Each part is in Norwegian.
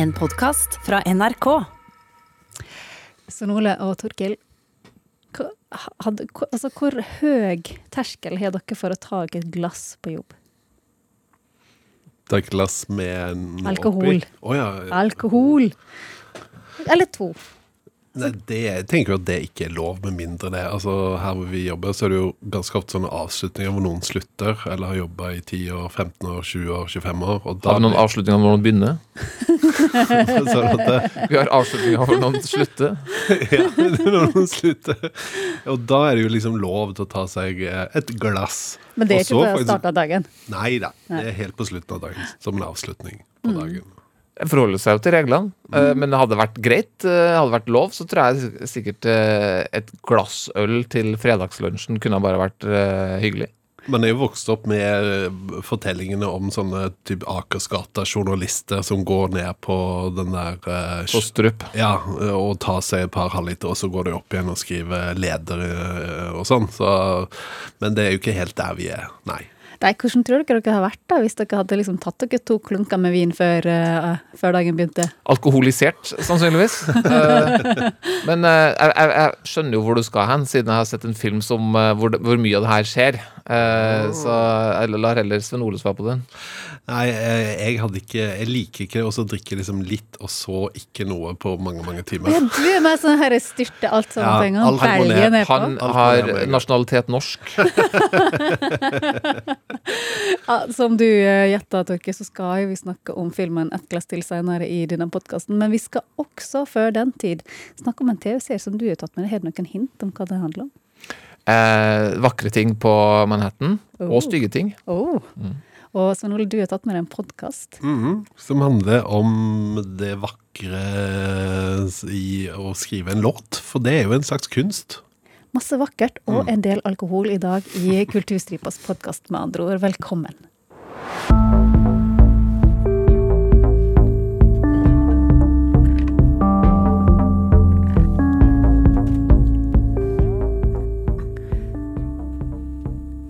En podkast fra NRK. Svein Ole og Torkil, hadde, altså, hvor høy terskel har dere for å ta et glass på jobb? Ta et glass med noe Alkohol. oppi. Å ja. Alkohol! Eller to. Nei, det, jeg tenker jo at det ikke er lov, med mindre det. Altså, Her hvor vi jobber, så er det jo ganske ofte sånne avslutninger hvor noen slutter, eller har jobba i 10 år, 15 år, 20 år, 25 år. Og da Har vi noen avslutninger hvor noen begynner? sånn at det, Vi har avslutninger hvor noen slutter. ja, når noen slutter. Og da er det jo liksom lov til å ta seg eh, et glass. Men det er ikke så på starten av dagen. Nei da, det er helt på slutten av dagen. Som en avslutning på dagen. Jeg forholder seg jo til reglene, Mm. men det hadde vært greit, eh, hadde vært lov, så tror jeg sikkert eh, et glass øl til fredagslunsjen kunne bare vært hyggelig. hyggelig. Man er jo vokst opp med eh, fortellingene om sånne type Akersgata-journalister som går ned på den der eh, På strup. Ja, og tar seg et par halvliter, og så går de opp igjen og skriver leder eh, og sånn. Så, men det er jo ikke helt der vi er, nei. Nei, hvordan tror dere dere har vært da, hvis dere hadde liksom tatt dere to klunker med vin før, uh, før dagen begynte? Alkoholisert, sannsynligvis. Eh, men uh, jeg, jeg, skjønner jo hvor du skal hen, siden jeg har sett en film som, hvor, hvor mye av det her skjer. Oh. så jeg lar heller Sven Ole svare på den. Nei, jeg, jeg hadde ikke Jeg liker ikke å så drikke liksom litt, og så ikke noe på mange, mange timer. Ja, du er mer sånn her styrte alt sammen Ja, på en gang. Belgien er på. Han Alt har nasjonalitet norsk. Ja, som du uh, gjetta, Torke, så skal vi snakke om filmen Et glass til senere i denne podkasten. Men vi skal også, før den tid, snakke om en TV-serie som du har tatt med deg. Har du noen hint om hva det handler om? Eh, vakre ting på Manhattan, Oh. og stygge ting. Oh. Og Svein Ole, du har tatt med deg en podkast. Mhm, Som handler om det vakre i å skrive en låt, for det er jo en slags kunst. Masse vakkert og en del alkohol i dag i Kulturstripas podkast, med andre ord. Velkommen.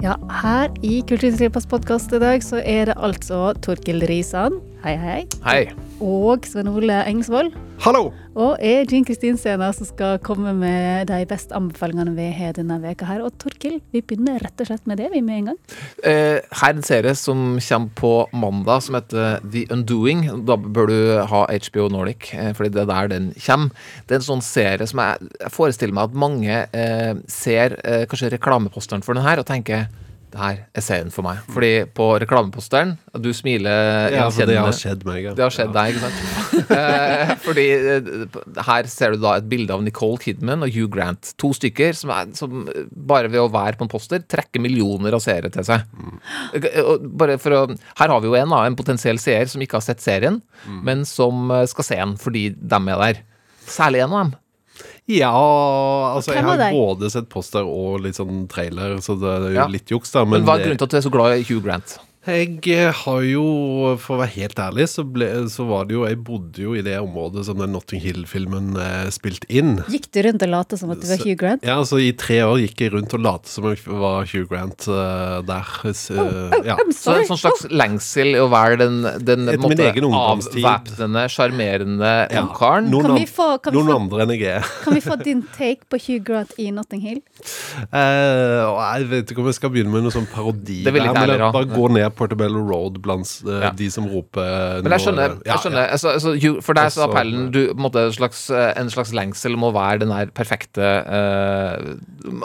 Ja, her i Kulturstripas podkast i dag så er det altså Torkil Risan, hei hei, Hei. og Svein Ole Engsvold. Hallo! Og er Jean Kristin Sena som skal komme med de beste anbefalingene vi har denne veka her. Og Torkil, vi begynner rett og slett med det, vi med en gang. Eh, her er en serie som kommer på mandag, som heter The Undoing. Da bør du ha HBO Nordic, eh, fordi det er der den kommer. Det er en sånn serie som jeg, jeg forestiller meg at mange eh, ser eh, kanskje reklameposteren for den her og tenker det her er serien for meg. Fordi på reklameposteren Du smiler Ja, for det har skjedd meg. ja. Det har skjedd deg, ikke sant? eh, fordi eh, her ser du da et bilde av Nicole Kidman og Hugh Grant. To stykker som, er, som bare ved å være på en poster trekker millioner av seere til seg. Mm. Bare for å, her har vi jo en, en potensiell seer som ikke har sett serien, men som eh, skal se den fordi dem er der. Særlig en av dem. Ja, altså jeg har både sett poster og litt sånn trailer, så det er jo Ja. litt juks, da. Men Men, hva er grunnen til at du er så glad i Hugh Grant? Jeg eh, har jo, for å være helt ærlig, så, ble, så var det jo Jeg bodde jo i det området som den Notting Hill-filmen eh, spilt inn. Gikk du rundt og lot som at du var Hugh Grant? Ja, altså I tre år gikk jeg rundt og lot som jeg var Hugh Grant uh, der. Så, ja. I'm Så en sånn slags lengsel å være den, den Etter på min måte, egen ungdomstid. avvæpnende, sjarmerende Ja. ungkaren. Noen, Kan vi an- få- kan vi noen få- andre enn jeg er. Kan vi få din take på Hugh Grant i Notting Hill? Uh, jeg vet ikke om jeg skal begynne med noe sånn parodi. Det vil ikke der, men jeg heller ha. Bare gå ned Portobello Road blant uh, Ja. de som roper Men jeg skjønner. Ja, jeg skjønner ja. altså, altså, For deg så er appellen du, måtte, en, slags, eh, en slags lengsel om å være den der perfekte uh,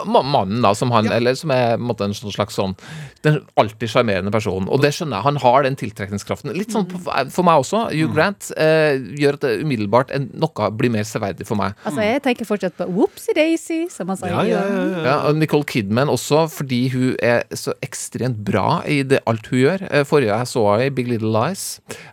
mannen, da, som han Eller som er måtte, en, sånn slags sånn Den alltid sjarmerende personen. Og det skjønner jeg. Han har den tiltrekningskraften. Litt sånn for meg også. Hugh Grant uh, gjør at det umiddelbart en, noe blir mer severdig for meg. Altså, jeg tenker fortsatt på Whoopsie Daisy, som han. Ja, ja, ja, ja. Ja, og Nicole Kidman også, fordi hun er så ekstremt bra i det, alt hun gjør. Eh, Forrige jeg så henne i Big Little Lies,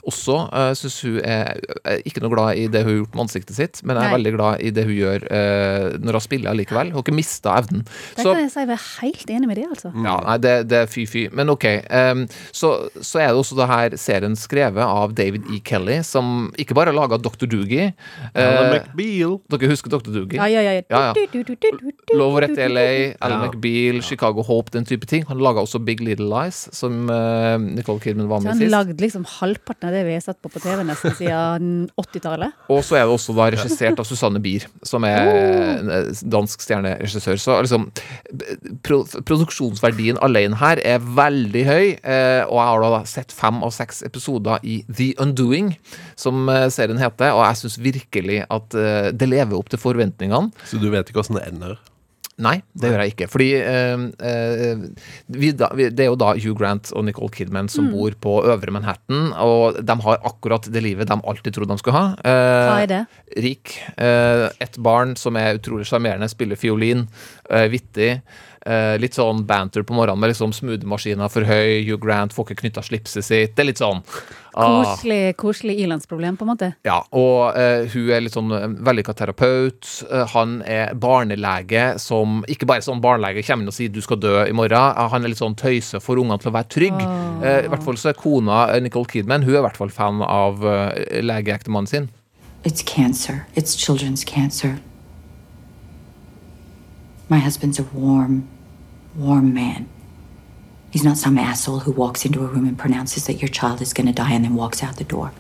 også uh, syns hun er, ikke noe glad i det hun har gjort med ansiktet sitt, men jeg er Nei. veldig glad i det hun gjør uh, når hun spiller likevel. Hun har ikke mista evnen. Det Så, kan jeg si jeg er helt enig med det, altså. ja, nei, det, det er fy-fy. Men OK. Um, så, så er det også det her serien skrevet av David E. Kelly, som ikke bare har laga Dr. Doogie. Eh, dere husker Dr. Doogie? Ja, ja, ja. Ja, ja. Og rett i LA. Alan Ja. McBeal, Chicago Hope, den type ting. Han laga også Big Little Lies, som, eh, eh, Nicole Kidman var Så med han sist. lagde liksom halvparten av det vi har sett på på TV nesten siden 80-tallet. Og så er det også da regissert av Susanne Bier, som er en eh, dansk stjerneregissør. Så liksom pro Produksjonsverdien alene her er veldig høy, eh, og jeg har da sett fem av seks episoder i The Undoing, som eh, serien heter, og jeg syns virkelig at det lever opp til forventningene. Så du vet ikke åssen det ender? Nei, det gjør jeg ikke. Fordi eh, eh, vi da, vi, det er jo da Hugh Grant og Nicole Kidman som bor på Øvre Manhattan, og de har akkurat det livet de alltid trodde de skulle ha. Eh, Hva er det? rik. Eh, et barn som er utrolig sjarmerende, spiller fiolin, eh, vittig. Eh, litt sånn banter på morgenen med liksom smoothie-maskiner for høy. Hugh Grant får ikke knytta slipset sitt. Det er litt sånn ah, Koselig, koselig ilandsproblem, på en måte. ja, og eh, hun er litt sånn uh, vellykka terapeut. Eh, han er barnelege som ikke bare sånn barnelege kommer inn og sier du skal dø i morgen. Eh, han er litt sånn tøyse for ungene til å være trygg. Eh, I hvert fall så er kona eh, Nicole Kidman Hun er i hvert fall fan av uh, legeektemannen sin. It's cancer. It's children's cancer. My husband's a warm, warm man. He's not some asshole who walks into a room and pronounces that your child is going to die and then walks out the door.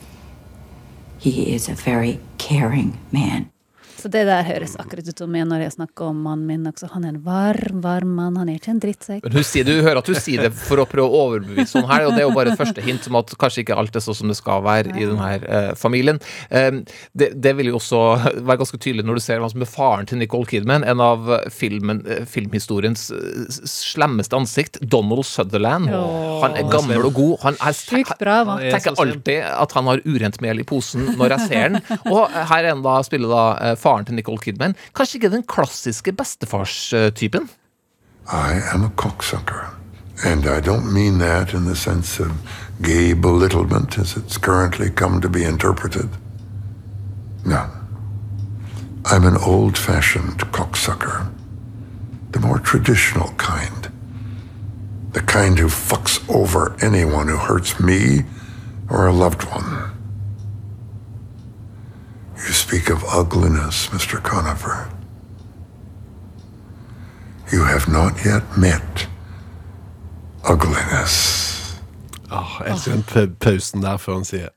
He is a very caring man. Så det der høres akkurat ut som jeg når jeg snakker om mannen min også. Han er en varm, varm mann. Han er ikke en drittsekk. Men sier, Du hører at hun sier det for å prøve å overbevise sånn her, og det er jo bare et første hint om at kanskje ikke alt er sånn som det skal være i denne eh, familien. Eh, det, det vil jo også være ganske tydelig når du ser hva som er faren til Nicole Kidman, en av filmen, eh, filmhistoriens eh, slemmeste ansikt, Donald Sutherland. Han er gammel og god. Han er Sjukt bra, er tenker alltid at han har urent mel i posen når jeg ser den. Og her er han da, spiller da eh, faren til Nicole Kidman. Kanskje ikke den klassiske bestefarstypen? I am a cocksucker. And I don't mean that in the sense of gay belittlement as it's currently come to be interpreted. No. I'm an old fashioned cocksucker. The more traditional kind. The kind who fucks over anyone who hurts me or a loved one. You speak of ugliness, Mr. Conover. You have not yet met ugliness. Oh, jeg elsker den pa- pausen der før han sier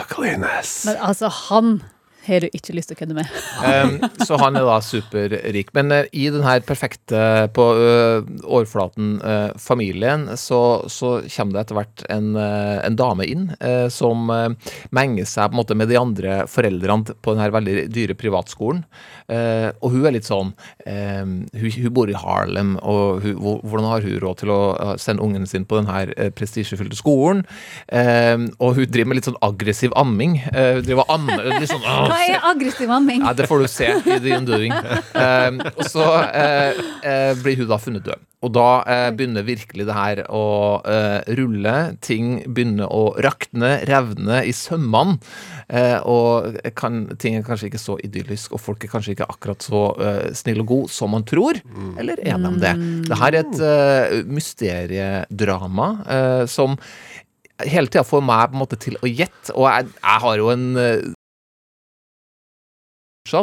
ugliness. Men altså, han har du ikke lyst til å kødde med. Um, så han er da superrik. Men uh, i den her perfekte, på uh, overflaten, uh, familien, så, så kommer det etter hvert en, en dame inn som menger seg på en måte med de andre foreldrene på den her veldig dyre privatskolen. Og hun er litt sånn hun, hun bor i Harlem, og hun, hvordan har hun råd til å sende ungen sin på den her prestisjefylte skolen? Og hun driver med litt sånn aggressiv amming. Hun driver og litt sånn, «Åh, Hva er aggressiv amming? ja, det får du se i The Enduring. Um, og så eh, eh, blir hun da funnet død. Og da eh, begynner virkelig det her å eh, rulle. Ting begynner å rakne, revne i sømmene. Eh, og kan, ting er kanskje ikke så idyllisk, og folk er kanskje ikke akkurat så eh, snille og gode som man tror. Eller er de det? Det her er et uh, mysteriedrama eh, som hele tida får meg på en måte til å gjette. Og jeg, jeg har jo en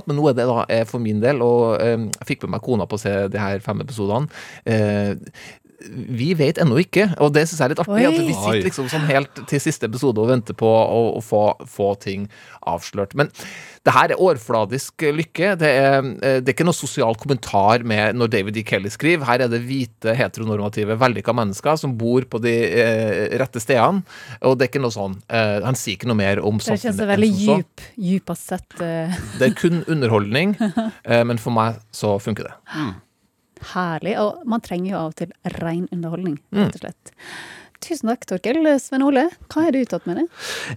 men nå er det da eh, for min del, og eh, jeg fikk med meg kona på å se de her fem episodene. Vi vet ennå ikke, og det syns jeg er litt artig. At vi sitter liksom sånn helt til siste episode og venter på å, å få, få ting avslørt. Men det her er overfladisk lykke. Det er, eh, det er ikke noe sosial kommentar med når David E. Kelly skriver. Her er det hvite, heteronormative, vellykka mennesker som bor på de eh, rette stedene. Og det er ikke noe sånn eh, Han sier ikke noe mer om Det kjennes enn veldig djup, djupest sett Uh... Det er kun underholdning, eh, men for meg så funker det. Herlig. Og man trenger jo av og til ren underholdning, Mm. rett og slett. Tusen takk, Torkel. Sven Ole, hva har du uttatt med deg?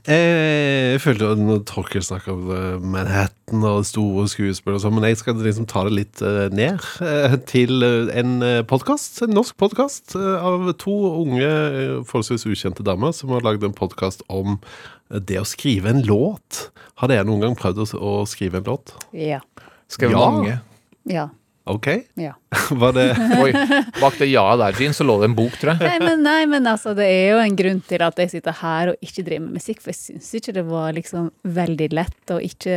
Eh, Jeg følte at når Torkel snakka om eh, Manhattan og store skuespill og sånn, men jeg skal liksom ta det litt eh, ned til en podkast, en norsk podkast av to unge, forholdsvis ukjente damer som har lagd en podkast om det å skrive en låt. Har dere noen gang prøvd å skrive en låt? Ja. Skrevet Ja. mange. Ja. Ok. Ja. Var det Oi, bak det ja-et der, Jean, så lå det en bok, tror jeg. Nei men, nei, men altså, det er jo en grunn til at jeg sitter her og ikke driver med musikk, for jeg syns ikke det var liksom veldig lett, og ikke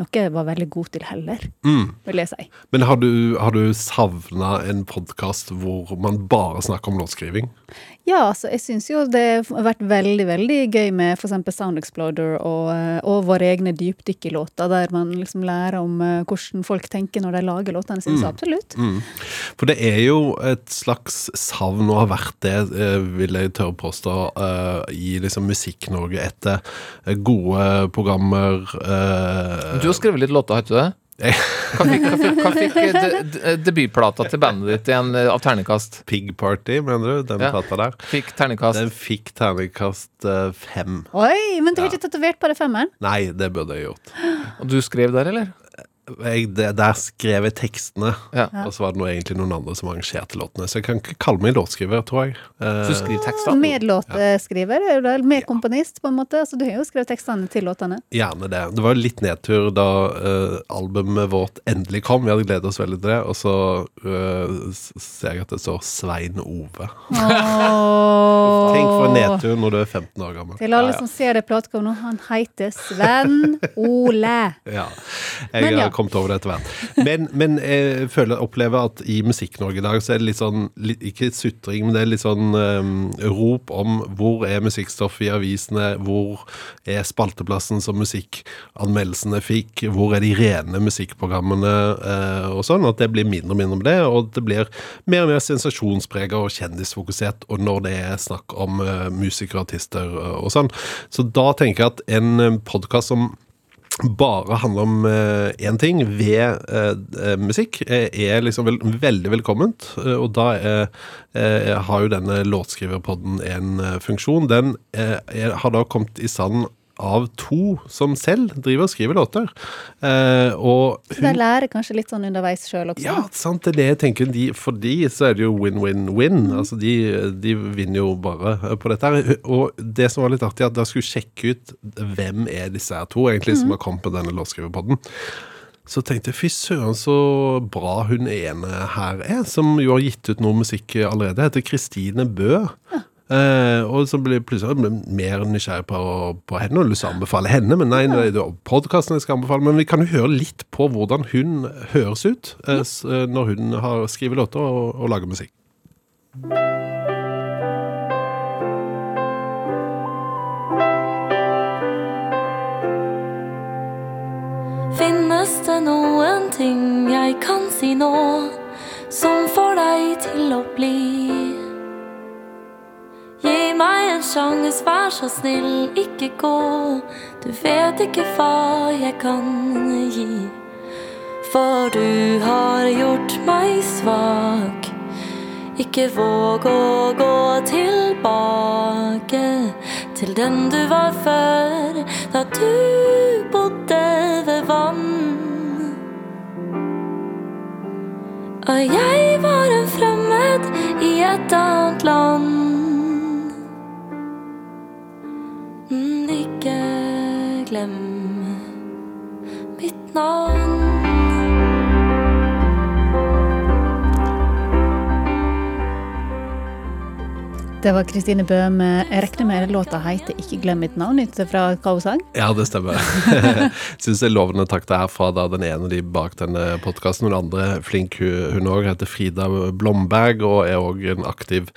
noe jeg var veldig god til heller, vil jeg si. Men har du, har du savna en podkast hvor man bare snakker om låtskriving? Ja, altså, jeg syns jo det har vært veldig, veldig gøy med f.eks. Sound Exploder og, eh, og våre egne dypdykkerlåter, der man liksom lærer om eh, hvordan folk tenker når de lager låtene sine. Så absolutt. For det er jo et slags savn, og har vært det, eh, vil jeg tørre å påstå, i liksom Musikk-Norge etter gode programmer Du har skrevet litt låter, har ikke du det? Hva fikk, hva fikk, hva fikk de, de, debutplata til bandet ditt igjen eh, av terningkast? Pig Party, mener du? Den Ja. plata der. Fikk terningkast. Den fikk terningkast eh, fem. Oi, men du har ikke tatovert bare femmeren? Nei, det burde jeg gjort. Og du skrev der, eller? Jeg, der skrev jeg tekstene, Ja. og så var det noe, egentlig noen andre som arrangerte låtene. Så jeg kan ikke kalle meg låtskriver, tror jeg. Eh, Så du skriver tekster? Medlåtskriver, er vel? Medkomponist, på en måte. Altså, du har jo skrevet tekstene til låtene. Gjerne det. Det var litt nedtur da uh, albumet vårt endelig kom. Vi hadde gledet oss veldig til det, og så uh, ser jeg at det står Svein Ove. Tenk for en nedtur når du er 15 år gammel. Til alle som ser det platecoveret nå, han heter Sven Ole. Ja, jeg Men ja. Kommet over det etter hvert. Men, men jeg føler, opplever at i Musikk-Norge i dag så er det litt sånn, ikke sutring, men det er litt sånn um, rop om hvor er musikkstoff i avisene, hvor er spalteplassen som musikkanmeldelsene fikk, hvor er de rene musikkprogrammene uh, og sånn, at det blir mindre og mindre med det, og det blir mer og mer sensasjonspreget og kjendisfokusert, og når det er snakk om uh, musikere, artister uh, og sånn. Så da tenker jeg at en podkast som bare handler om én ting ved eh, eh, musikk, eh, er liksom vel, veldig velkomment. Eh, og da eh, eh, har jo denne låtskriverpodden en eh, funksjon. Den eh, er, har da kommet i stand av to som selv driver og skriver låter. Eh, og Så de lærer kanskje litt sånn underveis sjøl også. ja, sant, det er det jeg tenker. De, for de så er det jo win-win-win. Altså, de, de vinner jo bare eh, på dette her. Og det som var litt artig, at da skulle sjekke ut hvem er disse her to, egentlig, som har kommet på denne låtskriverpodden. Så tenkte jeg fy søren så bra hun ene her er, som jo har gitt ut noe musikk allerede. Heter Kristine Bø. Eh, og så blir jeg plutselig mer nysgjerrig på, på henne og lyst til å anbefale henne. Men nei, det er podkasten jeg skal anbefale. Men vi kan jo høre litt på hvordan hun høres ut eh, når hun har skriver låter og, og lager musikk. Vær så snill, ikke gå. Du vet ikke hva jeg kan gi. For du har gjort meg svak. Ikke våg å gå tilbake til den du var før, da du bodde ved vann. Og jeg var en fremmed i et annet land. Glem mitt navn. Det var Kristine Bø med Jeg regner med låta heter 'Ikke glem mitt navn', ut fra Kaosang? Ja, det stemmer. Syns det er lovende takter her fra da den ene de bak denne podkasten. Den andre flink hun òg, heter Frida Blomberg og er òg en aktiv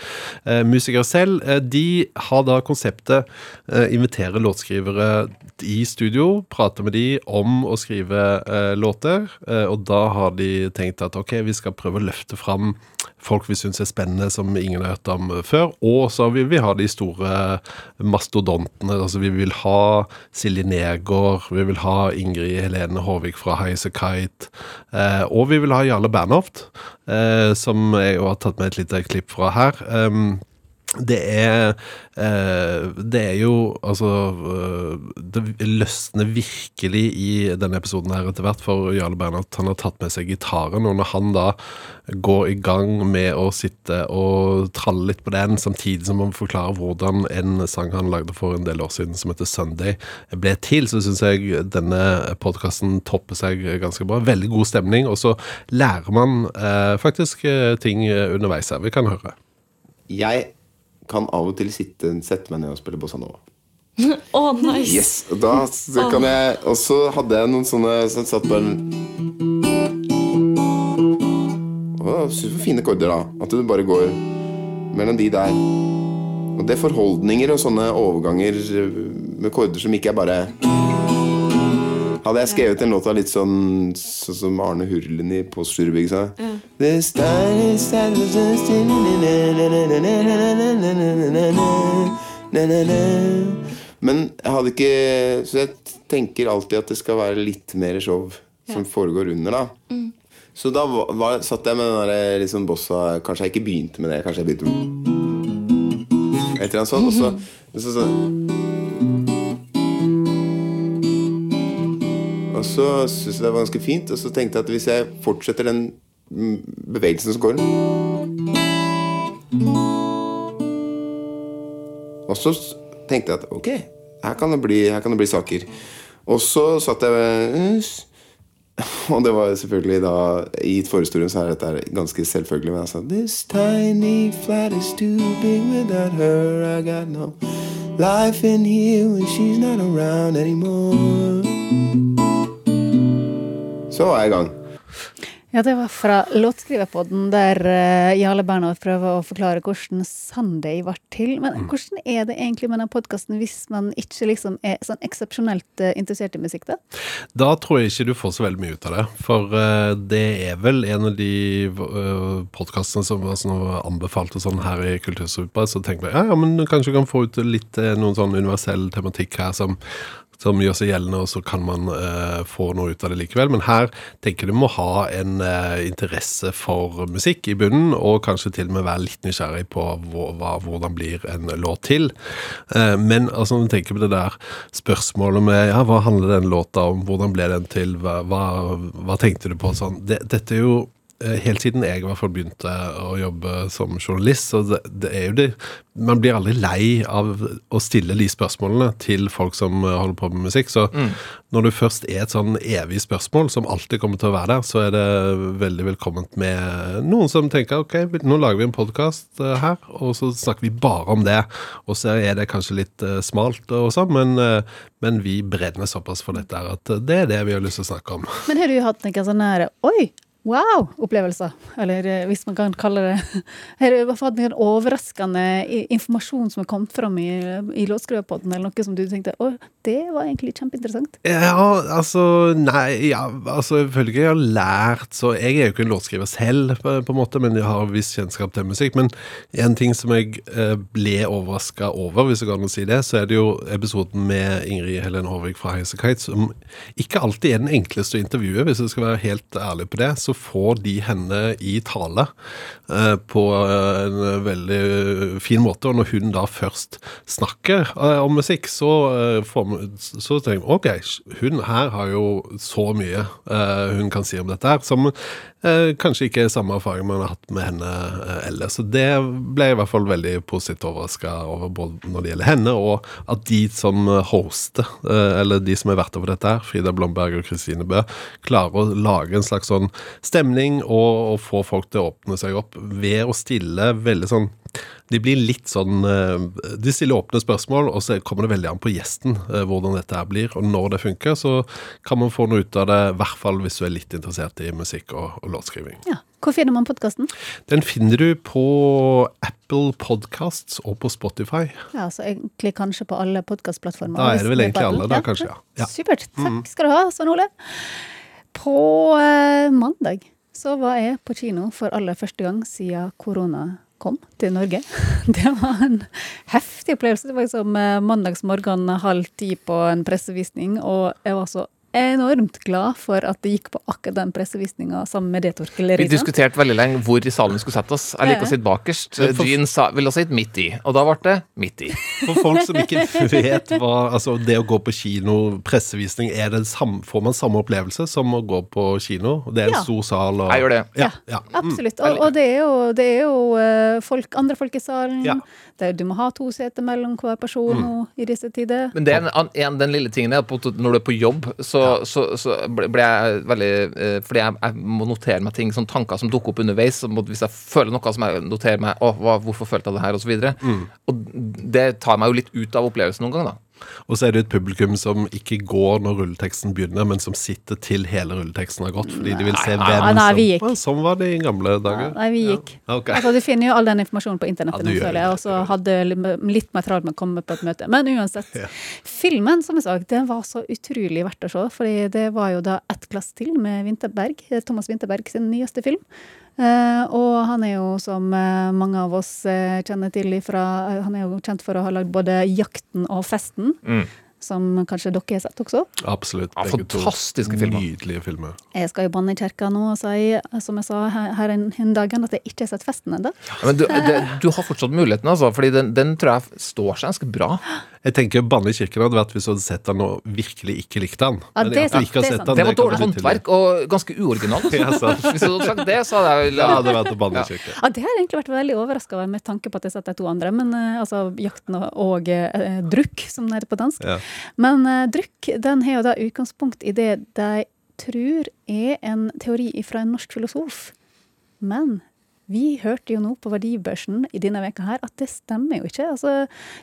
eh, musiker selv. Eh, de har da konseptet eh, invitere låtskrivere i studio, prate med de om å skrive eh, låter, eh, og da har de tenkt at ok, vi skal prøve å løfte fram folk vi syns er spennende, som ingen har hørt om før. Og så vil vi ha de store mastodontene. altså Vi vil ha Silje Negård, vi vil ha Ingrid Helene Håvik fra Highasakite. Eh, og vi vil ha Jarle Bernhoft, eh, som jeg har tatt med et lite klipp fra her. Um, det er eh, det er jo altså eh, Det løsner virkelig i denne episoden her etter hvert for Jarle Bernhardt. Han har tatt med seg gitaren, og når han da går i gang med å sitte og tralle litt på den, samtidig som han forklarer hvordan en sang han lagde for en del år siden som heter Sunday, ble til, så syns jeg denne podkasten topper seg ganske bra. Veldig god stemning, og så lærer man eh, faktisk eh, ting underveis her. Vi kan høre. Jeg kan av og til sitte, sette meg ned og spille bossa nova. oh, nice. Yes, og da så kan jeg Og så hadde jeg noen sånne som satt bare Å, så fine korder, da. At du bare går mellom de der. Og det er forholdninger og sånne overganger med korder som ikke er bare Hadde jeg skrevet en låt av litt sånn Sånn som Arne Hurlen i Postgirobygg sa Men jeg hadde ikke Så jeg tenker alltid at det skal være litt mer show som foregår under, da. Så da var, satt jeg med den der liksom bossa Kanskje jeg ikke begynte med det. Kanskje jeg begynte med Et eller annet sånt. Og så, så, så Og så syntes jeg det var ganske fint, og så tenkte jeg at hvis jeg fortsetter den bevegelsen, så går. Og så tenkte jeg at ok, her kan det bli, kan det bli saker. Og så satt jeg Og det var selvfølgelig da I forhistorien så er dette ganske selvfølgelig. Men jeg sa This tiny flat is too big without her. I got no life in here when she's not around anymore. Så var jeg i gang. Ja, det var fra låtskriverpodden, der uh, Jarle Bernhoft prøver å forklare hvordan Sunday ble til. Men hvordan er det egentlig med den podkasten hvis man ikke liksom er sånn eksepsjonelt eh, interessert i musikk, da? Da tror jeg ikke du får så veldig mye ut av det. For eh, det er vel en av de podkastene som var sånn, anbefalte sånn her i Kultursupa. Så tenker jeg ja, ja, men kanskje du kan få ut litt eh, noen sånn universell tematikk her som som gjør seg gjeldende, og så kan man eh, få noe ut av det likevel. Men her tenker du må ha en eh, interesse for musikk i bunnen, og kanskje til og med være litt nysgjerrig på hva, hvordan blir en låt til. Eh, men altså, når du tenker på det der spørsmålet med ja, hva handler den låta om, hvordan ble den til, hva, hva, hva tenkte du på? Sånn, det, dette er jo eh, Helt siden jeg i hvert fall begynte å jobbe som journalist, så det, det er jo det Man blir aldri lei av å stille de spørsmålene til folk som eh, holder på med musikk. Så når det først er et sånn evig spørsmål som alltid kommer til å være der, så er det veldig velkomment med noen som tenker ok, nå lager vi en podkast her, og så snakker vi bare om det. Og så er det kanskje litt eh, smalt og sånn, men, eh, men vi brenner såpass for dette her at det er det vi har lyst til å snakke om. Men har du hatt noen sånne her, oi, wow-opplevelser? Eller eh, hvis man kan kalle det Her er det noen overraskende informasjon som har kommet fram i, i låtskriverpodden, eller noe som du tenkte å, det var egentlig kjempeinteressant? Ja, altså Nei, ja, altså ikke jeg har lært Så jeg er jo ikke en låtskriver selv, på, på en måte, men jeg har viss kjennskap til musikk. Men en ting som jeg eh, ble overraska over, hvis jeg kan si det, så er det jo episoden med Ingrid Helen Hårvik fra Highasakite, som ikke alltid er den enkleste å intervjue, hvis jeg skal være helt ærlig på det. Så får de henne i tale eh, på en veldig fin måte. Og når hun da først snakker eh, om musikk, så, eh, får så tenker vi ok, hun her har jo så mye hun kan si om dette her, som kanskje ikke samme erfaring man har hatt med henne eh, ellers. Så det ble jeg i hvert fall veldig positivt overraska over, både når det gjelder henne, og at de som hoster, eh, eller de som er verter for dette her, Frida Blomberg og Kristine Bø, klarer å lage en slags sånn stemning og, og få folk til å åpne seg opp ved å stille veldig sånn de blir litt sånn eh, De stiller åpne spørsmål, og så kommer det veldig an på gjesten eh, hvordan dette her blir. Og når det funker, så kan man få noe ut av det, i hvert fall hvis du er litt interessert i musikk og, og låtskriving. Ja. Hvor finner man podkasten? Den finner du på Apple Podcasts og på Spotify. Ja, så egentlig kanskje på alle podkastplattformer. Da er det vel egentlig alle, da, kanskje, ja. Ja. Mm. Supert. Takk skal du ha, Svein Ole. På eh, mandag så var jeg på kino for aller første gang siden korona kom til Norge. Det var en heftig opplevelse. Det var liksom eh, mandagsmorgen halv ti på en pressevisning, og jeg var så enormt glad for at det gikk på akkurat den pressevisninga sammen med det Torkel Vi diskuterte veldig lenge hvor i salen vi skulle sette oss. Jeg liker å sitte bakerst. Jean sa, ville ha sitt midt i, og da ble det midt i. For folk som ikke vet hva Altså, det å gå på kino, pressevisning, er det sam, får man samme opplevelse som å gå på kino? Det er en Ja. stor sal og Jeg gjør det. Ja. ja. Absolutt. Og, og det er jo, det er jo eh, folk, andre folk i salen. Ja. Det er, du må ha to seter mellom hver person nå i disse tider. Men det er en, en, den lille tingen er at når du er på jobb, så, så, så ble jeg veldig eh, Fordi jeg, jeg må notere meg ting, sånne tanker som dukker opp underveis. Så må, hvis jeg føler noe, som jeg noterer meg Å, hva, hvorfor følte jeg det her? Og så videre. Og det tar meg jo litt ut av opplevelsen noen ganger, da. Og så er det et publikum som ikke går når rulleteksten begynner, men som sitter til hele rulleteksten har gått, fordi de vil se hvem hvem nei, vi som gikk. Sånn var det i gamle dager. Nei, vi gikk. Ok. Altså, du finner jo all den informasjonen på internettet Ja, nå, føler jeg, og så hadde litt- mer travelt med å komme på et møte. Men uansett. Ja. Filmen, som jeg sa, den var så utrolig verdt å se, fordi det var jo da ett glass til med Vinterberg, Thomas Vinterberg sin nyeste film. Eh, og han er jo, som eh, mange av oss eh, kjenner til ifra Han er jo kjent for å ha lagd både 'Jakten' og 'Festen', som kanskje dere har sett også. Absolutt. Ja, fantastiske filmer. Nydelige filmer. Jeg skal jo banne i kirka nå og si, som jeg sa her, her en, en dagen, at jeg ikke har sett 'Festen' ennå. Ja, men du, det, du har fortsatt muligheten, altså. Fordi den, den tror jeg står seg ganske bra. Jeg tenker Banne i kirken hadde vært hvis du hadde sett den og virkelig ikke likte han. Ja, det er sant, det er sant. den, Det var dårlig håndverk og ganske uoriginalt. Ja. Hvis du hadde sagt det, så hadde jeg ja, Det hadde vært å banne i kirken. Ja, det har jeg egentlig vært veldig overraska over, med tanke på at jeg har sett de to andre. Men eh, altså Jakten og, og eh, Drukk, som det heter på dansk. Ja. Men eh, Drukk den har jo da utgangspunkt i det de tror er en teori fra en norsk filosof. Men vi hørte jo nå på Verdibørsen i denne veka her at det stemmer jo ikke. Altså,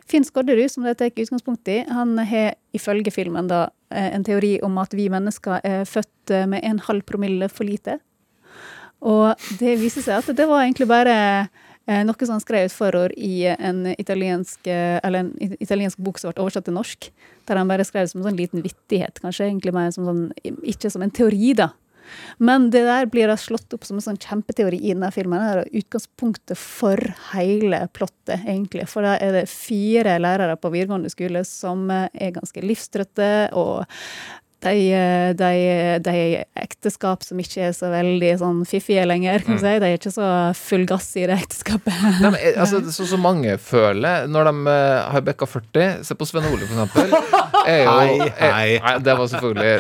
Finn Skodderud, som det tar utgangspunkt i, han har ifølge filmen da eh, en teori om at vi mennesker er født eh, med en halv promille for lite. Og det viser seg at det var egentlig bare eh, noe som han skrev et forord i en italiensk, en italiensk bok som ble oversatt til norsk. Der han bare skrev det som en sånn liten vittighet, kanskje egentlig mer som sånn, ikke som en teori, da. Men det der blir da slått opp som en sånn kjempeteori i denne filmen. Det er utgangspunktet for hele plottet, egentlig. For da er det fire lærere på videregående skole som er ganske livstrøtte, og de, de, de ekteskap som ikke er så veldig sånn fiffige lenger, kan mm. si. De er ikke så full gass i det ekteskapet. Nei, men, eh, altså, Sånn som mange føler når de eh, har bikka 40. Se på Sven Ole, for eksempel. Er jo, Hei, er- hei. Nei, det var selvfølgelig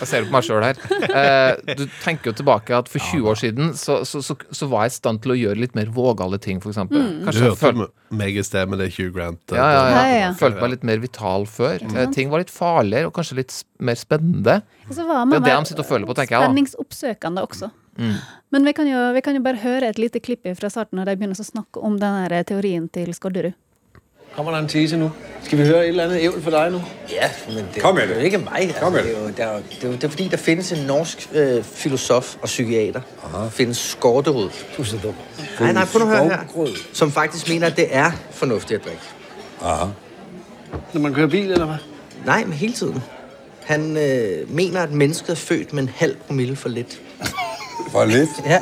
Jeg ser på meg sjøl her. Eh, du tenker jo tilbake at for 20 år siden så, så, så, så var jeg i stand til å gjøre litt mer vågale ting, f.eks. eksempel. Du Kanskje hørte meg i sted med det Hugh Grant. ja, ja, ja. Følte meg litt mer vital før. Mm. ting var litt farligere og kanskje litt s- mer spennende. Så var Det man er det han de sitter og føler på, tenker jeg, da. Spenningsoppsøkende også. Men vi kan, jo, vi kan jo bare høre et lite klipp fra starten når de begynner å snakke om den teorien til Skodderud. Kommer der en tese nu? Skal vi høre et eller andet ævl for deg nå? Ja, men det, Kom med det er jo ikke meg. Altså, Kom med det, er jo, det, er det, er jo, det er fordi, der findes en norsk øh, filosof og psykiater. Aha. findes Skårderud. Du er så dum. Nej, nej, prøv at høre her. Som faktisk mener, at det er fornuftigt at drikke. Når man kører bil, eller hvad? Nej, men hele tiden. Han øh, mener, at mennesket er født med en halv promille for lidt. For lidt? Ja,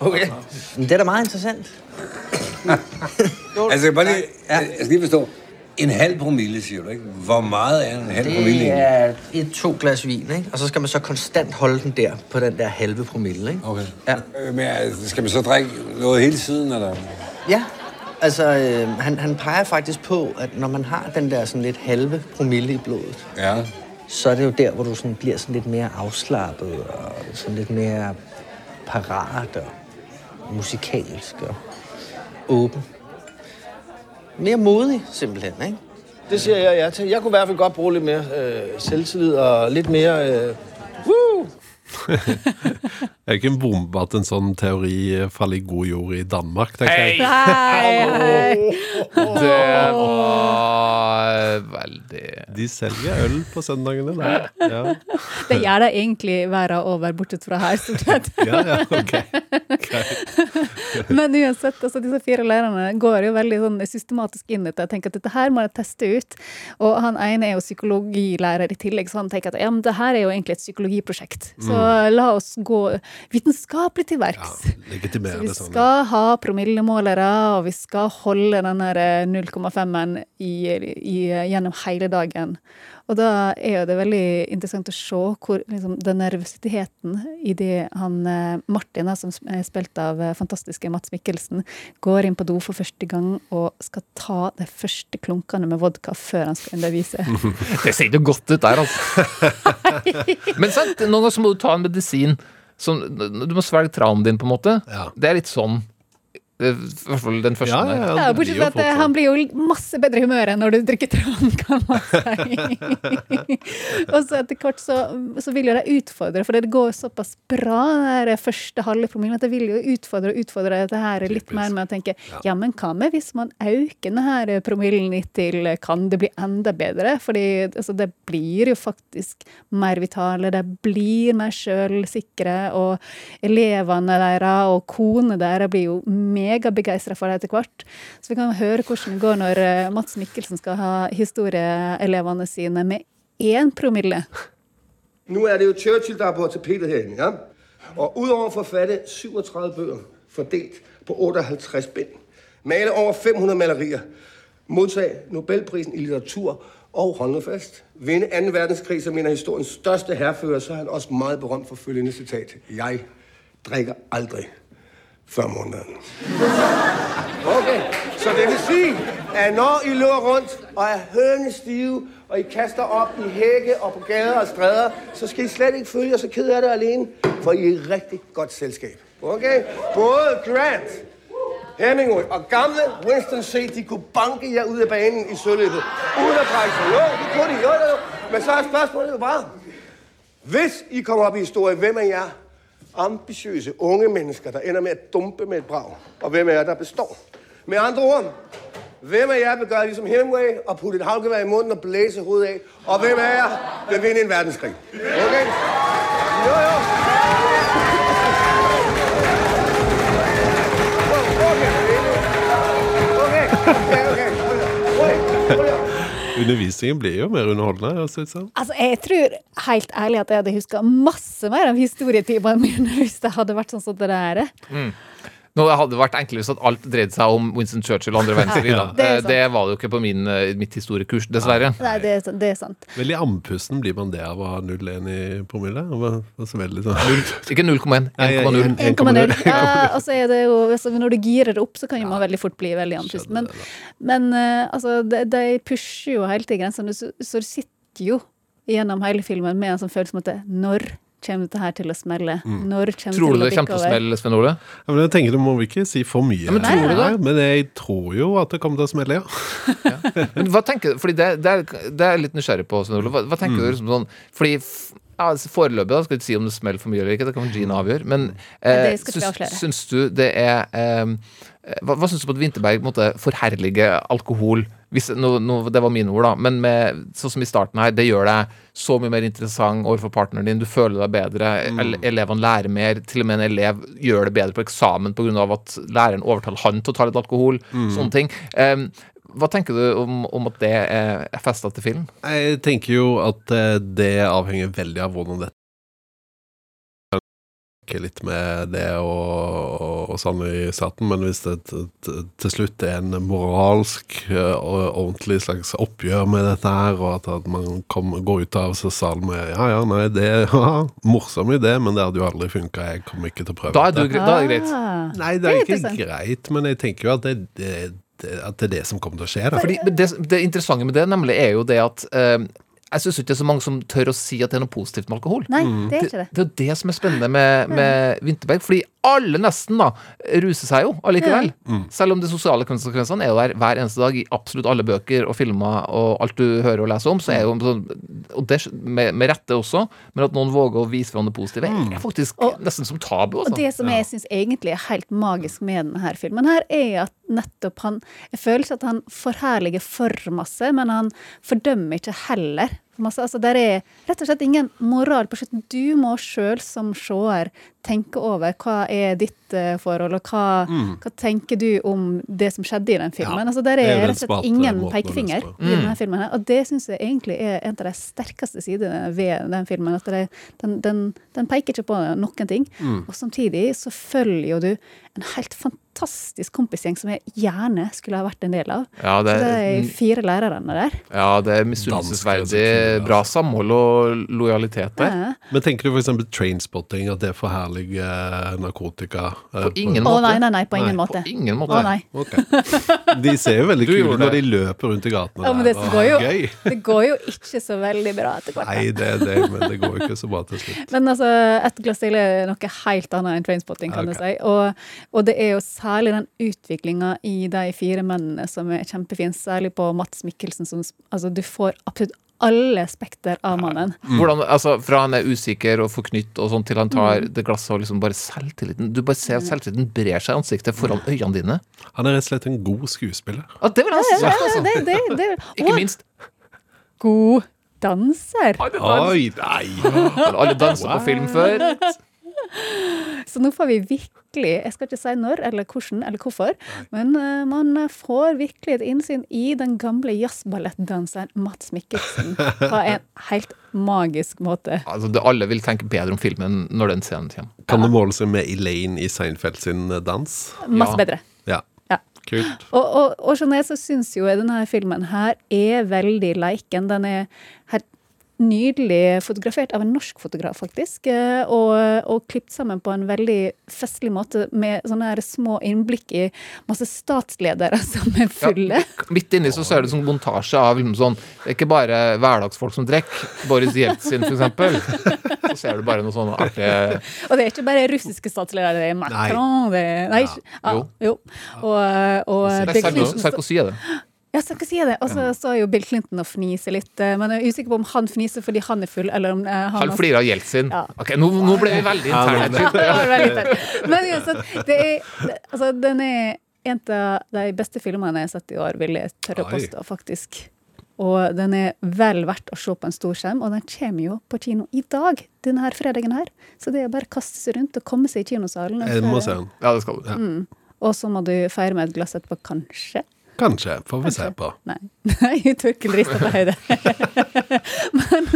okay. Men det er da meget interessant. Altså, jeg, bare lige, jeg skal lige forstå. En halv promille, siger du, ikke? Hvor meget er en halv promille Det egentlig? er et to glas vin, ikke? Og så skal man så konstant holde den der på den der halve promille, ikke? Okay. Ja. Øh, Men altså, skal man så drikke noget hele tiden, eller? Ja, altså øh, han, han peger faktisk på, at når man har den der sådan lidt halve promille i blodet, Ja. Så er det jo der, hvor du sådan bliver sådan lidt mere afslappet og sådan lidt mere parat og musikalsk og åben. Mere modig, simpelthen, ikke? Det siger jeg ja til. Jeg kunne i hvert fald godt bruge lidt mere øh, selvtillid og lidt mere... Øh, woo! Er det ikke en bombe at en sånn teori faller i god jord i Danmark, tenker jeg? Hei, hei. Det var veldig De selger øl på søndagene der. Ja, Det gjør de egentlig verden over, bortsett fra her, stort sett. ja, ja ok. Greit. Men uansett, altså disse fire lærerne går jo veldig sånn systematisk inn i det. Jeg tenker at dette her må jeg teste ut. Og han ene er jo psykologilærer i tillegg, så han tenker at ja, men det her er jo egentlig et psykologiprosjekt. Så la oss gå vitenskapelig til verks. Så Legitimere vi skal ha promillemålere, og vi skal holde den der eh, 0,5-en i, i, gjennom hele dagen. Og da er jo det veldig interessant å se hvor liksom, den nervøsiteten i det han eh, Martin, som er spilt av eh, fantastiske Mats Mikkelsen, går inn på do for første gang og skal ta de første klunkene med vodka før han skal undervise. Det ser ikke godt ut der, altså. Men sant, noen ganger så må du ta en medisin. Som, du må svelge traumen din, på en måte. Det er litt sånn. I hvert fall den første. der. Ja, bortsett fra at eh, han blir jo masse bedre i humøret når du drikker tran, kan man si. og så etter hvert så, så vil jo de utfordre, for det går såpass bra, den der første halve promillen, at de vil jo utfordre og utfordre dette her litt mer med å tenke ja, men hva med hvis man øker denne promillen litt til kan det bli enda bedre? Fordi altså, det blir jo faktisk mer vitale, de blir mer sjølsikre, og elevene deres og konene deres blir jo megabegeistra for det etter hvert. Så vi kan høre hvordan det går når eh, Mats Mikkelsen skal ha historieelevene sine med én promille. Nå er det jo Churchill, der er på tapetet herinde, ja? Og udover å forfatte 37 bøker fordelt på 58 bind, male over 500 malerier, motta Nobelprisen i litteratur og hold fast, vinde 2. verdenskrig som en av historiens største hærfører, så er han også meget berømt for følgende citat. Jeg drikker aldrig før måneden. Okay, så det vil si at når I løper rundt og er hønestive, og I kaster opp i hække og på gader og stræder, så skal I slet ikke føle jer så ked av det alene, for I er i rigtig godt selskab. Okay? Både Grant, Hemingway og gamle Winston C., de kunne banke jer ud af banen i søløbet, uden at brække. Men så er spørgsmålet jo bare, hvis I kommer op i historie, hvem er jer ambitiøse unge mennesker, der ender med å dumpe med et brag? Og hvem er det der består? Med andre ord, hvem av jer vil gøre ligesom Hemingway og putte et havgevær i munnen og blæse hovedet av? Og hvem av jer vil vinne en verdenskrig? Okay? Undervisningen blir jo mer underholdende. Altså, Jeg tror helt ærlig at jeg hadde huska masse mer av historietimene mine hvis det hadde vært sånn som det der. Mm. Nå hadde det vært enklere hvis at alt dreide seg om Winston Churchill og andre verdenskrig. Ja, det Eh. Det var det jo ikke på min, eh, mitt historiekurs, dessverre. Nei, det er, det er sant. Veldig andpusten blir man det av å ha 0,1 i promille. Veldig sånn Ikke 0,1, 1,0. 1,0. Ja, og så er det jo, altså, når du girer det opp, så kan jo man veldig fort bli veldig andpusten. Men, men eh, altså, de, de pusher jo hele tiden grensene, så, så du sitter jo gjennom hele filmen med en sånn følelse om at det- når kommer dette her til å smelle? Mm. Når kommer Tror du det kommer til å smelle, Sven Ole? Ja, men jeg tenker Du må ikke si for mye. Ja, men tror du det? her, Men jeg tror jo at det kommer til å smelle, ja. Men hva tenker du, fordi det, det, er, det er litt nysgjerrig på, Sven Ole. Hva, hva tenker Mm. du liksom sånn Fordi ja, altså, Foreløpig da, skal vi ikke si om det smeller for mye eller ikke, det kan Gina avgjøre. Men eh, det vi syns, syns du det er eh, Hva, hva syns du på at Vinterberg måtte forherlige alkohol? Hvis, no, no, det var mine ord, da. Men med, sånn som i starten her, det gjør deg så mye mer interessant overfor partneren din. Du føler deg bedre. Mm. Elevene lærer mer. Til og med en elev gjør det bedre på eksamen pga. at læreren overtaler han til å ta litt alkohol. Mm. Sånne ting. Um, hva tenker du om, om at det er festa til film? Jeg tenker jo at eh, det avhenger veldig av hvordan dette litt med det og, og sånn i starten, men hvis det til, slutt er en moralsk eh, og ordentlig slags oppgjør med dette her, og at, at man kom, går ut av salen med ja, ja, nei, det er morsom idé, men det hadde jo aldri funka, jeg kommer ikke til å prøve Da er du det. da er det greit. Ah, Nei, det er er ikke greit, men jeg tenker jo at det, det, det, at det er det som kommer til å skje. Da. Fordi det, det interessante med det nemlig er jo det at eh, jeg syns ikke det er så mange som tør å si at det er noe positivt med alkohol. Nei, det er ikke det. Det er jo det som er spennende med, med Vinterberg. Fordi alle nesten da ruser seg jo allikevel. Mm. Selv om de sosiale konsekvensene er jo der hver eneste dag i absolutt alle bøker og filmer og alt du hører og leser om. Så er jo sånn, og det med, med rette også, men at noen våger å vise fram det positive, Mm. er faktisk nesten som tabu. Og Altså. det som jeg syns egentlig er helt magisk med denne filmen, her er at nettopp han Jeg føler ikke at han forherliger for masse, men han fordømmer ikke heller masse. Altså, der er rett og slett ingen moral på slutten. Du må sjøl som seer tenker over hva er ditt eh, forhold, og hva, hva tenker du om det som skjedde i den filmen. Ja, altså, der er er rett og slett ingen pekefinger i denne filmen. Og det syns jeg egentlig er en av de sterkeste sidene ved den filmen. at det, den, den, den peker ikke på noen ting. Og samtidig så følger jo du en helt fantastisk kompisgjeng som jeg gjerne skulle ha vært en del av. Ja, det, Så det er fire lærerne der. ja, det er er misunnelsesverdig bra samhold og lojalitet der. Ja. Men tenker du f.eks. trainspotting, at det forherliger narkotika? eh, På ingen Å måte. nei, nei, nei, på ingen Nei, måte. På ingen måte. Å nei. Okay. De ser jo veldig kule ut når de løper rundt i gatene. Ja, men det går jo, det går jo ikke så veldig bra etter hvert. Nei, det er det, men det går jo ikke så bra til slutt. Men altså, et glass til er noe helt annet enn trainspotting, kan okay. du si. Og, og det er jo særlig den utviklinga i de fire mennene som er kjempefin, særlig på Mats Mikkelsen. Som, altså, du får absolutt alle spekter av mannen. Hvordan, altså, fra han er usikker og forknytt og sånn, til han tar Mm. det glasset og liksom bare selvtilliten Du bare ser at selvtilliten brer seg i ansiktet foran øynene dine. Han er rett og slett en god skuespiller. Ah, det vil han si. Altså. det, det, det, Ikke minst. god danser. Oi, nei! Har alle danser på film før? Så nå får vi virkelig Jeg skal ikke si når eller hvordan eller hvorfor, men eh, man får virkelig et innsyn i den gamle jazzballettdanseren Mats Mikkelsen på en helt magisk måte. Altså, det, alle vil tenke bedre om filmen når den scenen kommer. Kan det måle seg med Elaine i Seinfeld sin eh, dans? Masse Ja. bedre. Ja. Ja. Kult. Og, og, og generelt så syns jo denne filmen her er veldig leiken. Den er helt nydelig fotografert av en norsk fotograf, faktisk. eh, Og, og klippet sammen på en veldig festlig måte med sånne her små innblikk i masse statsledere som er fulle. Midt inni så ser du sånn montasje av liksom sånn Det er ikke bare hverdagsfolk som drikker. Boris Jeltsin, eksempel. Så ser du bare noe sånn artig Og det er ikke bare russiske statsledere, det er Macron det er, Nei, ja, Jo. jo. Og, og det Sarko- Sarkozy er det. Ja, Sarkozy si det. Og så står jo Bill Clinton og fniser litt. eh, Men jeg er usikker på om han fniser fordi han er full, eller om eh, Han flirer av Jeltsin. Ja. Ok, nå, nå ble vi veldig interne. Ja, det var veldig. Men uansett, det er, altså, den er en av de beste filmene jeg har sett i år, vil jeg tørre å påstå, faktisk. Og den er vel verdt å se på en stor skjerm, og den kommer jo på kino i dag, denne her fredagen her. Så det er bare å kaste seg rundt og komme seg i kinosalen. Ja, det skal du. Og så må du feire med et glass etterpå, kanskje. Kanskje. Får vi se på. Nei, Nei Torkel rister på høyde. men,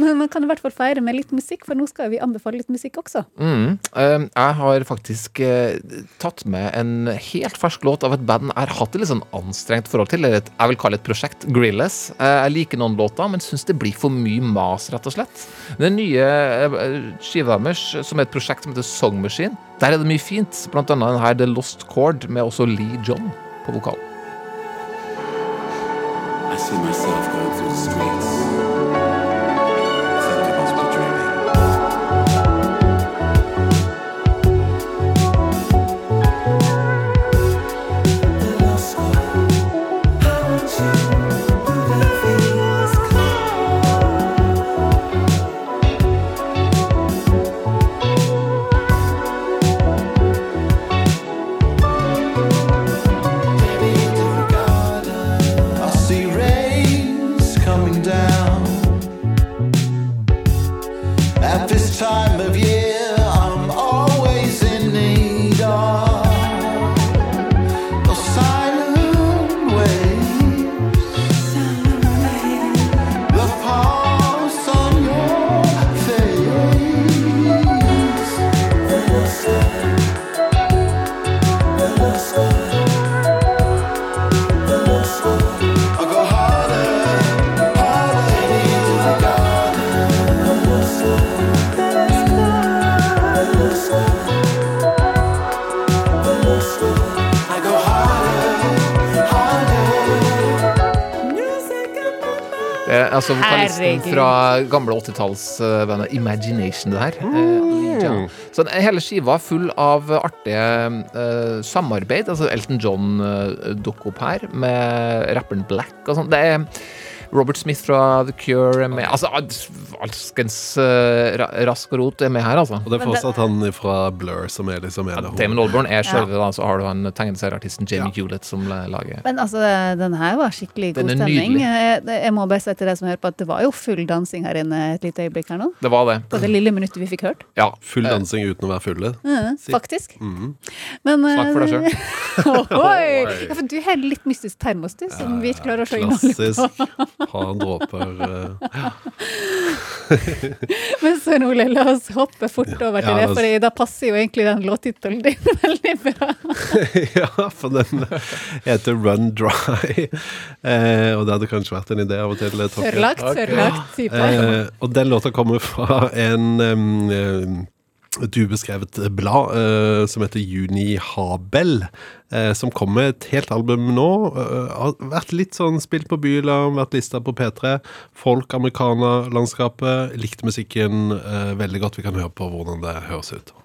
men man kan i hvert fall feire med litt musikk, for nå skal vi anbefale litt musikk også. Mm. Eh, Jeg har faktisk eh, tatt med en helt fersk låt av et band jeg har hatt et litt sånn anstrengt forhold til. Eller et, jeg vil kalle det et prosjekt. Grilless. Eh, Jeg liker noen låter, men syns det blir for mye mas, rett og slett. Den nye eh, skiva deres, som er et prosjekt som heter Song Machine, der er det mye fint. Blant annet den her The Lost Chord, med også Lee John på vokal. I see myself going this time altså vokalisten Herregud. fra gamle 80-tallsbandet Imagination, det her. Mm. Lee Så hele skiva er full av artige uh, samarbeid. Altså Elton John uh, dukker opp her, med rapperen Black og sånn. Det er Robert Smith fra The Cure er med. Altså, alskens uh, rask og rot er med her, altså. Og det er fortsatt han fra Blur som er liksom en av Damon Albarn er Ja. da, så har du han tegneserieartisten Jamie Hewlett som lager Men altså, den her var skikkelig god er stemning. nydelig. Jeg, jeg må bare si til deg som hører på at det var jo full dansing her inne et lite øyeblikk her nå. Det var det. På det lille minuttet vi fikk hørt. Ja. Full dansing uten å være fulle. Ja, faktisk. Mhm. Men, Snakk for deg sjøl. selv. Ja, for du har litt mystisk termos, du, som vi ikke klarer å se innholdet på. Har dråper ja. Men Svein Ole, la oss hoppe fort over til Ja, det, for da passer jo egentlig den låttittelen din veldig bra. Ja, for den heter Run Dry. Eh, og det hadde kanskje vært en idé av og til. eh. Tørrlagt, tørrlagt type. Eh, og den låta kommer fra en um, eh, et ubeskrevet blad uh, som heter Juni Habel, uh, som kom med et helt album nå. Uh, har vært litt sånn spilt på bylarm, vært lista på P3. Folk, amerikanerlandskapet. Likte musikken veldig godt. Vi kan høre på hvordan det høres ut.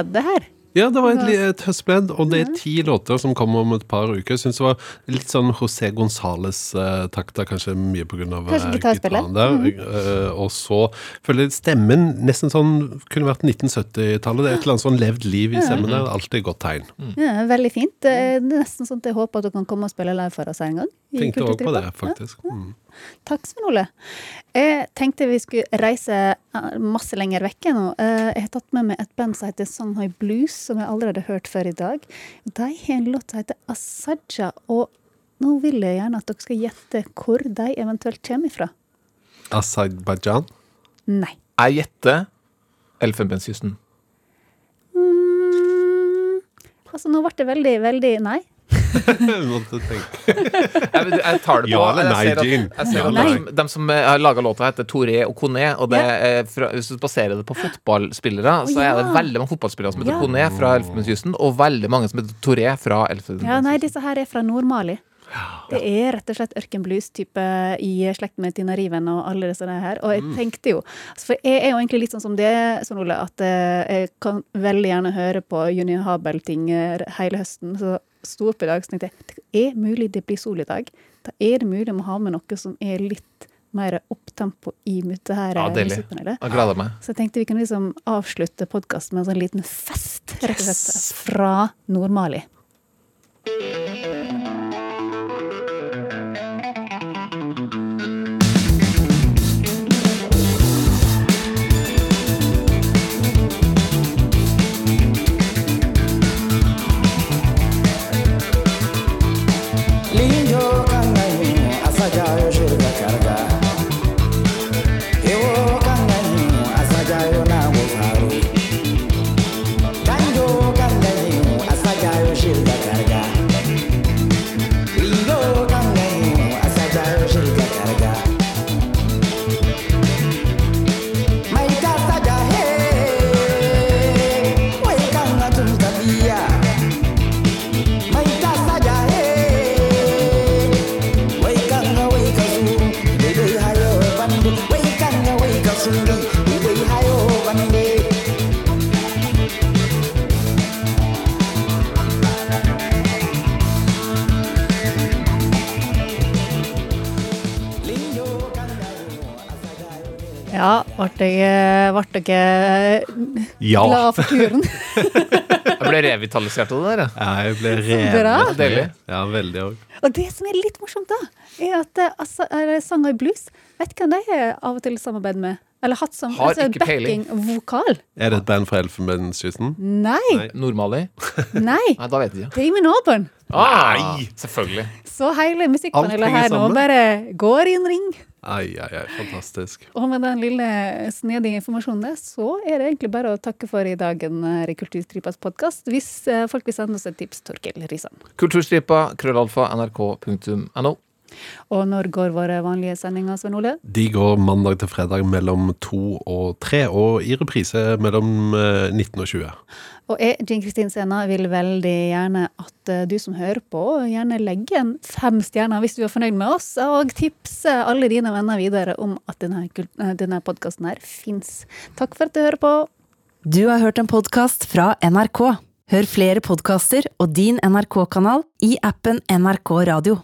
Det her. Ja, det var et, et høstpledd, og det er ti låter som kommer om et par uker. Jeg synes det var litt sånn José Gonzales-takter, kanskje mye på grunn av Kanskje eh, gitaren der. Mm -hmm. og så føler jeg stemmen nesten sånn Kunne vært 1970-tallet. Det er et eller annet sånn levd liv i stemmen der. Alltid et godt tegn. Ja, veldig fint. Det er nesten sånn at jeg håper at du kan komme og spille live for oss en gang. Tenkte òg på det, faktisk. Mm. Takk, Svein Ole. Jeg tenkte vi skulle reise eh, masse lenger vekke nå. Eh, Jeg har tatt med meg et band som heter Shanghai Blues, som jeg allerede har hørt før i dag. De har en låt som heter Asaja, og nå vil jeg gjerne at dere skal gjette hvor de eventuelt kommer ifra. Aserbajdsjan. Nei. Jeg gjetter Elfenbenskysten. Altså, nå ble det veldig, veldig Nei. Måtte tenke. Jeg, jeg tar det på. Ja eller nei, Jean? jeg ser at de, som- de som eh, har laga låta, heter Toré og Coné. Og det er fra, hvis du baserer det på fotballspillere, så er det veldig mange fotballspillere som heter Ja. Coné fra Elfenbenskysten, og veldig mange som heter Toré fra Elfenbenskysten. Ja, nei, disse her er fra Nord-Mali. Det er rett og slett ørkenblues-type i slekt med Tina Riven og alle disse her. Og jeg Mm. tenkte jo altså, For jeg er jo egentlig litt sånn som det, Svein Ole, at eh, jeg kan veldig gjerne høre på Juni Habel-ting eh, hele høsten. Så sto opp i dag og tenkte jeg det er mulig det blir sol i dag. Da er det mulig å ha med noe som er litt mer opptempo i dette her Ja, eh, musikkpanelet. Jeg gleder meg. Så jeg tenkte vi kunne liksom avslutte podkasten med en sånn liten fest, rett og slett, fra Nord-Mali. Dere, ble dere Ja. glad for turen? Jeg ble revitalisert av det der. Ja, jeg ble revet. Ja, veldig òg. Og det som er litt morsomt, da, er at eh, altså, er sanger i blues Vet du hvem de er av og til samarbeid med? Eller hatt som Har altså, ikke peiling. backing-vokal? Er det et band fra Elfenbenskysten? Nei! Nei. Normali? Nei! Nei, da vet jeg. Damon Albarn. Ah, selvfølgelig. Så hele musikkpanelet her nå bare går i en ring. Ai, ai, ai, fantastisk. Og med den lille snedige informasjonen der, så er det egentlig bare å takke for i dagen i Kulturstripas podkast. Hvis eh, folk vil sende oss et tips, Torkel Risan. Kulturstripa, krøllalfa, nrk.no. Og når går våre vanlige sendinger, Svein Ole? De går mandag til fredag mellom to og tre, og i reprise mellom eh, 19 og 20. Og jeg, Jean Kristin Sena, vil veldig gjerne at eh, du som hører på, gjerne legger en fem stjerner hvis du er fornøyd med oss, og tipse alle dine venner videre om at denne, eh, denne podkasten her fins. Takk for at du hører på. Du har hørt en podkast fra NRK. Hør flere podkaster og din NRK-kanal i appen NRK Radio.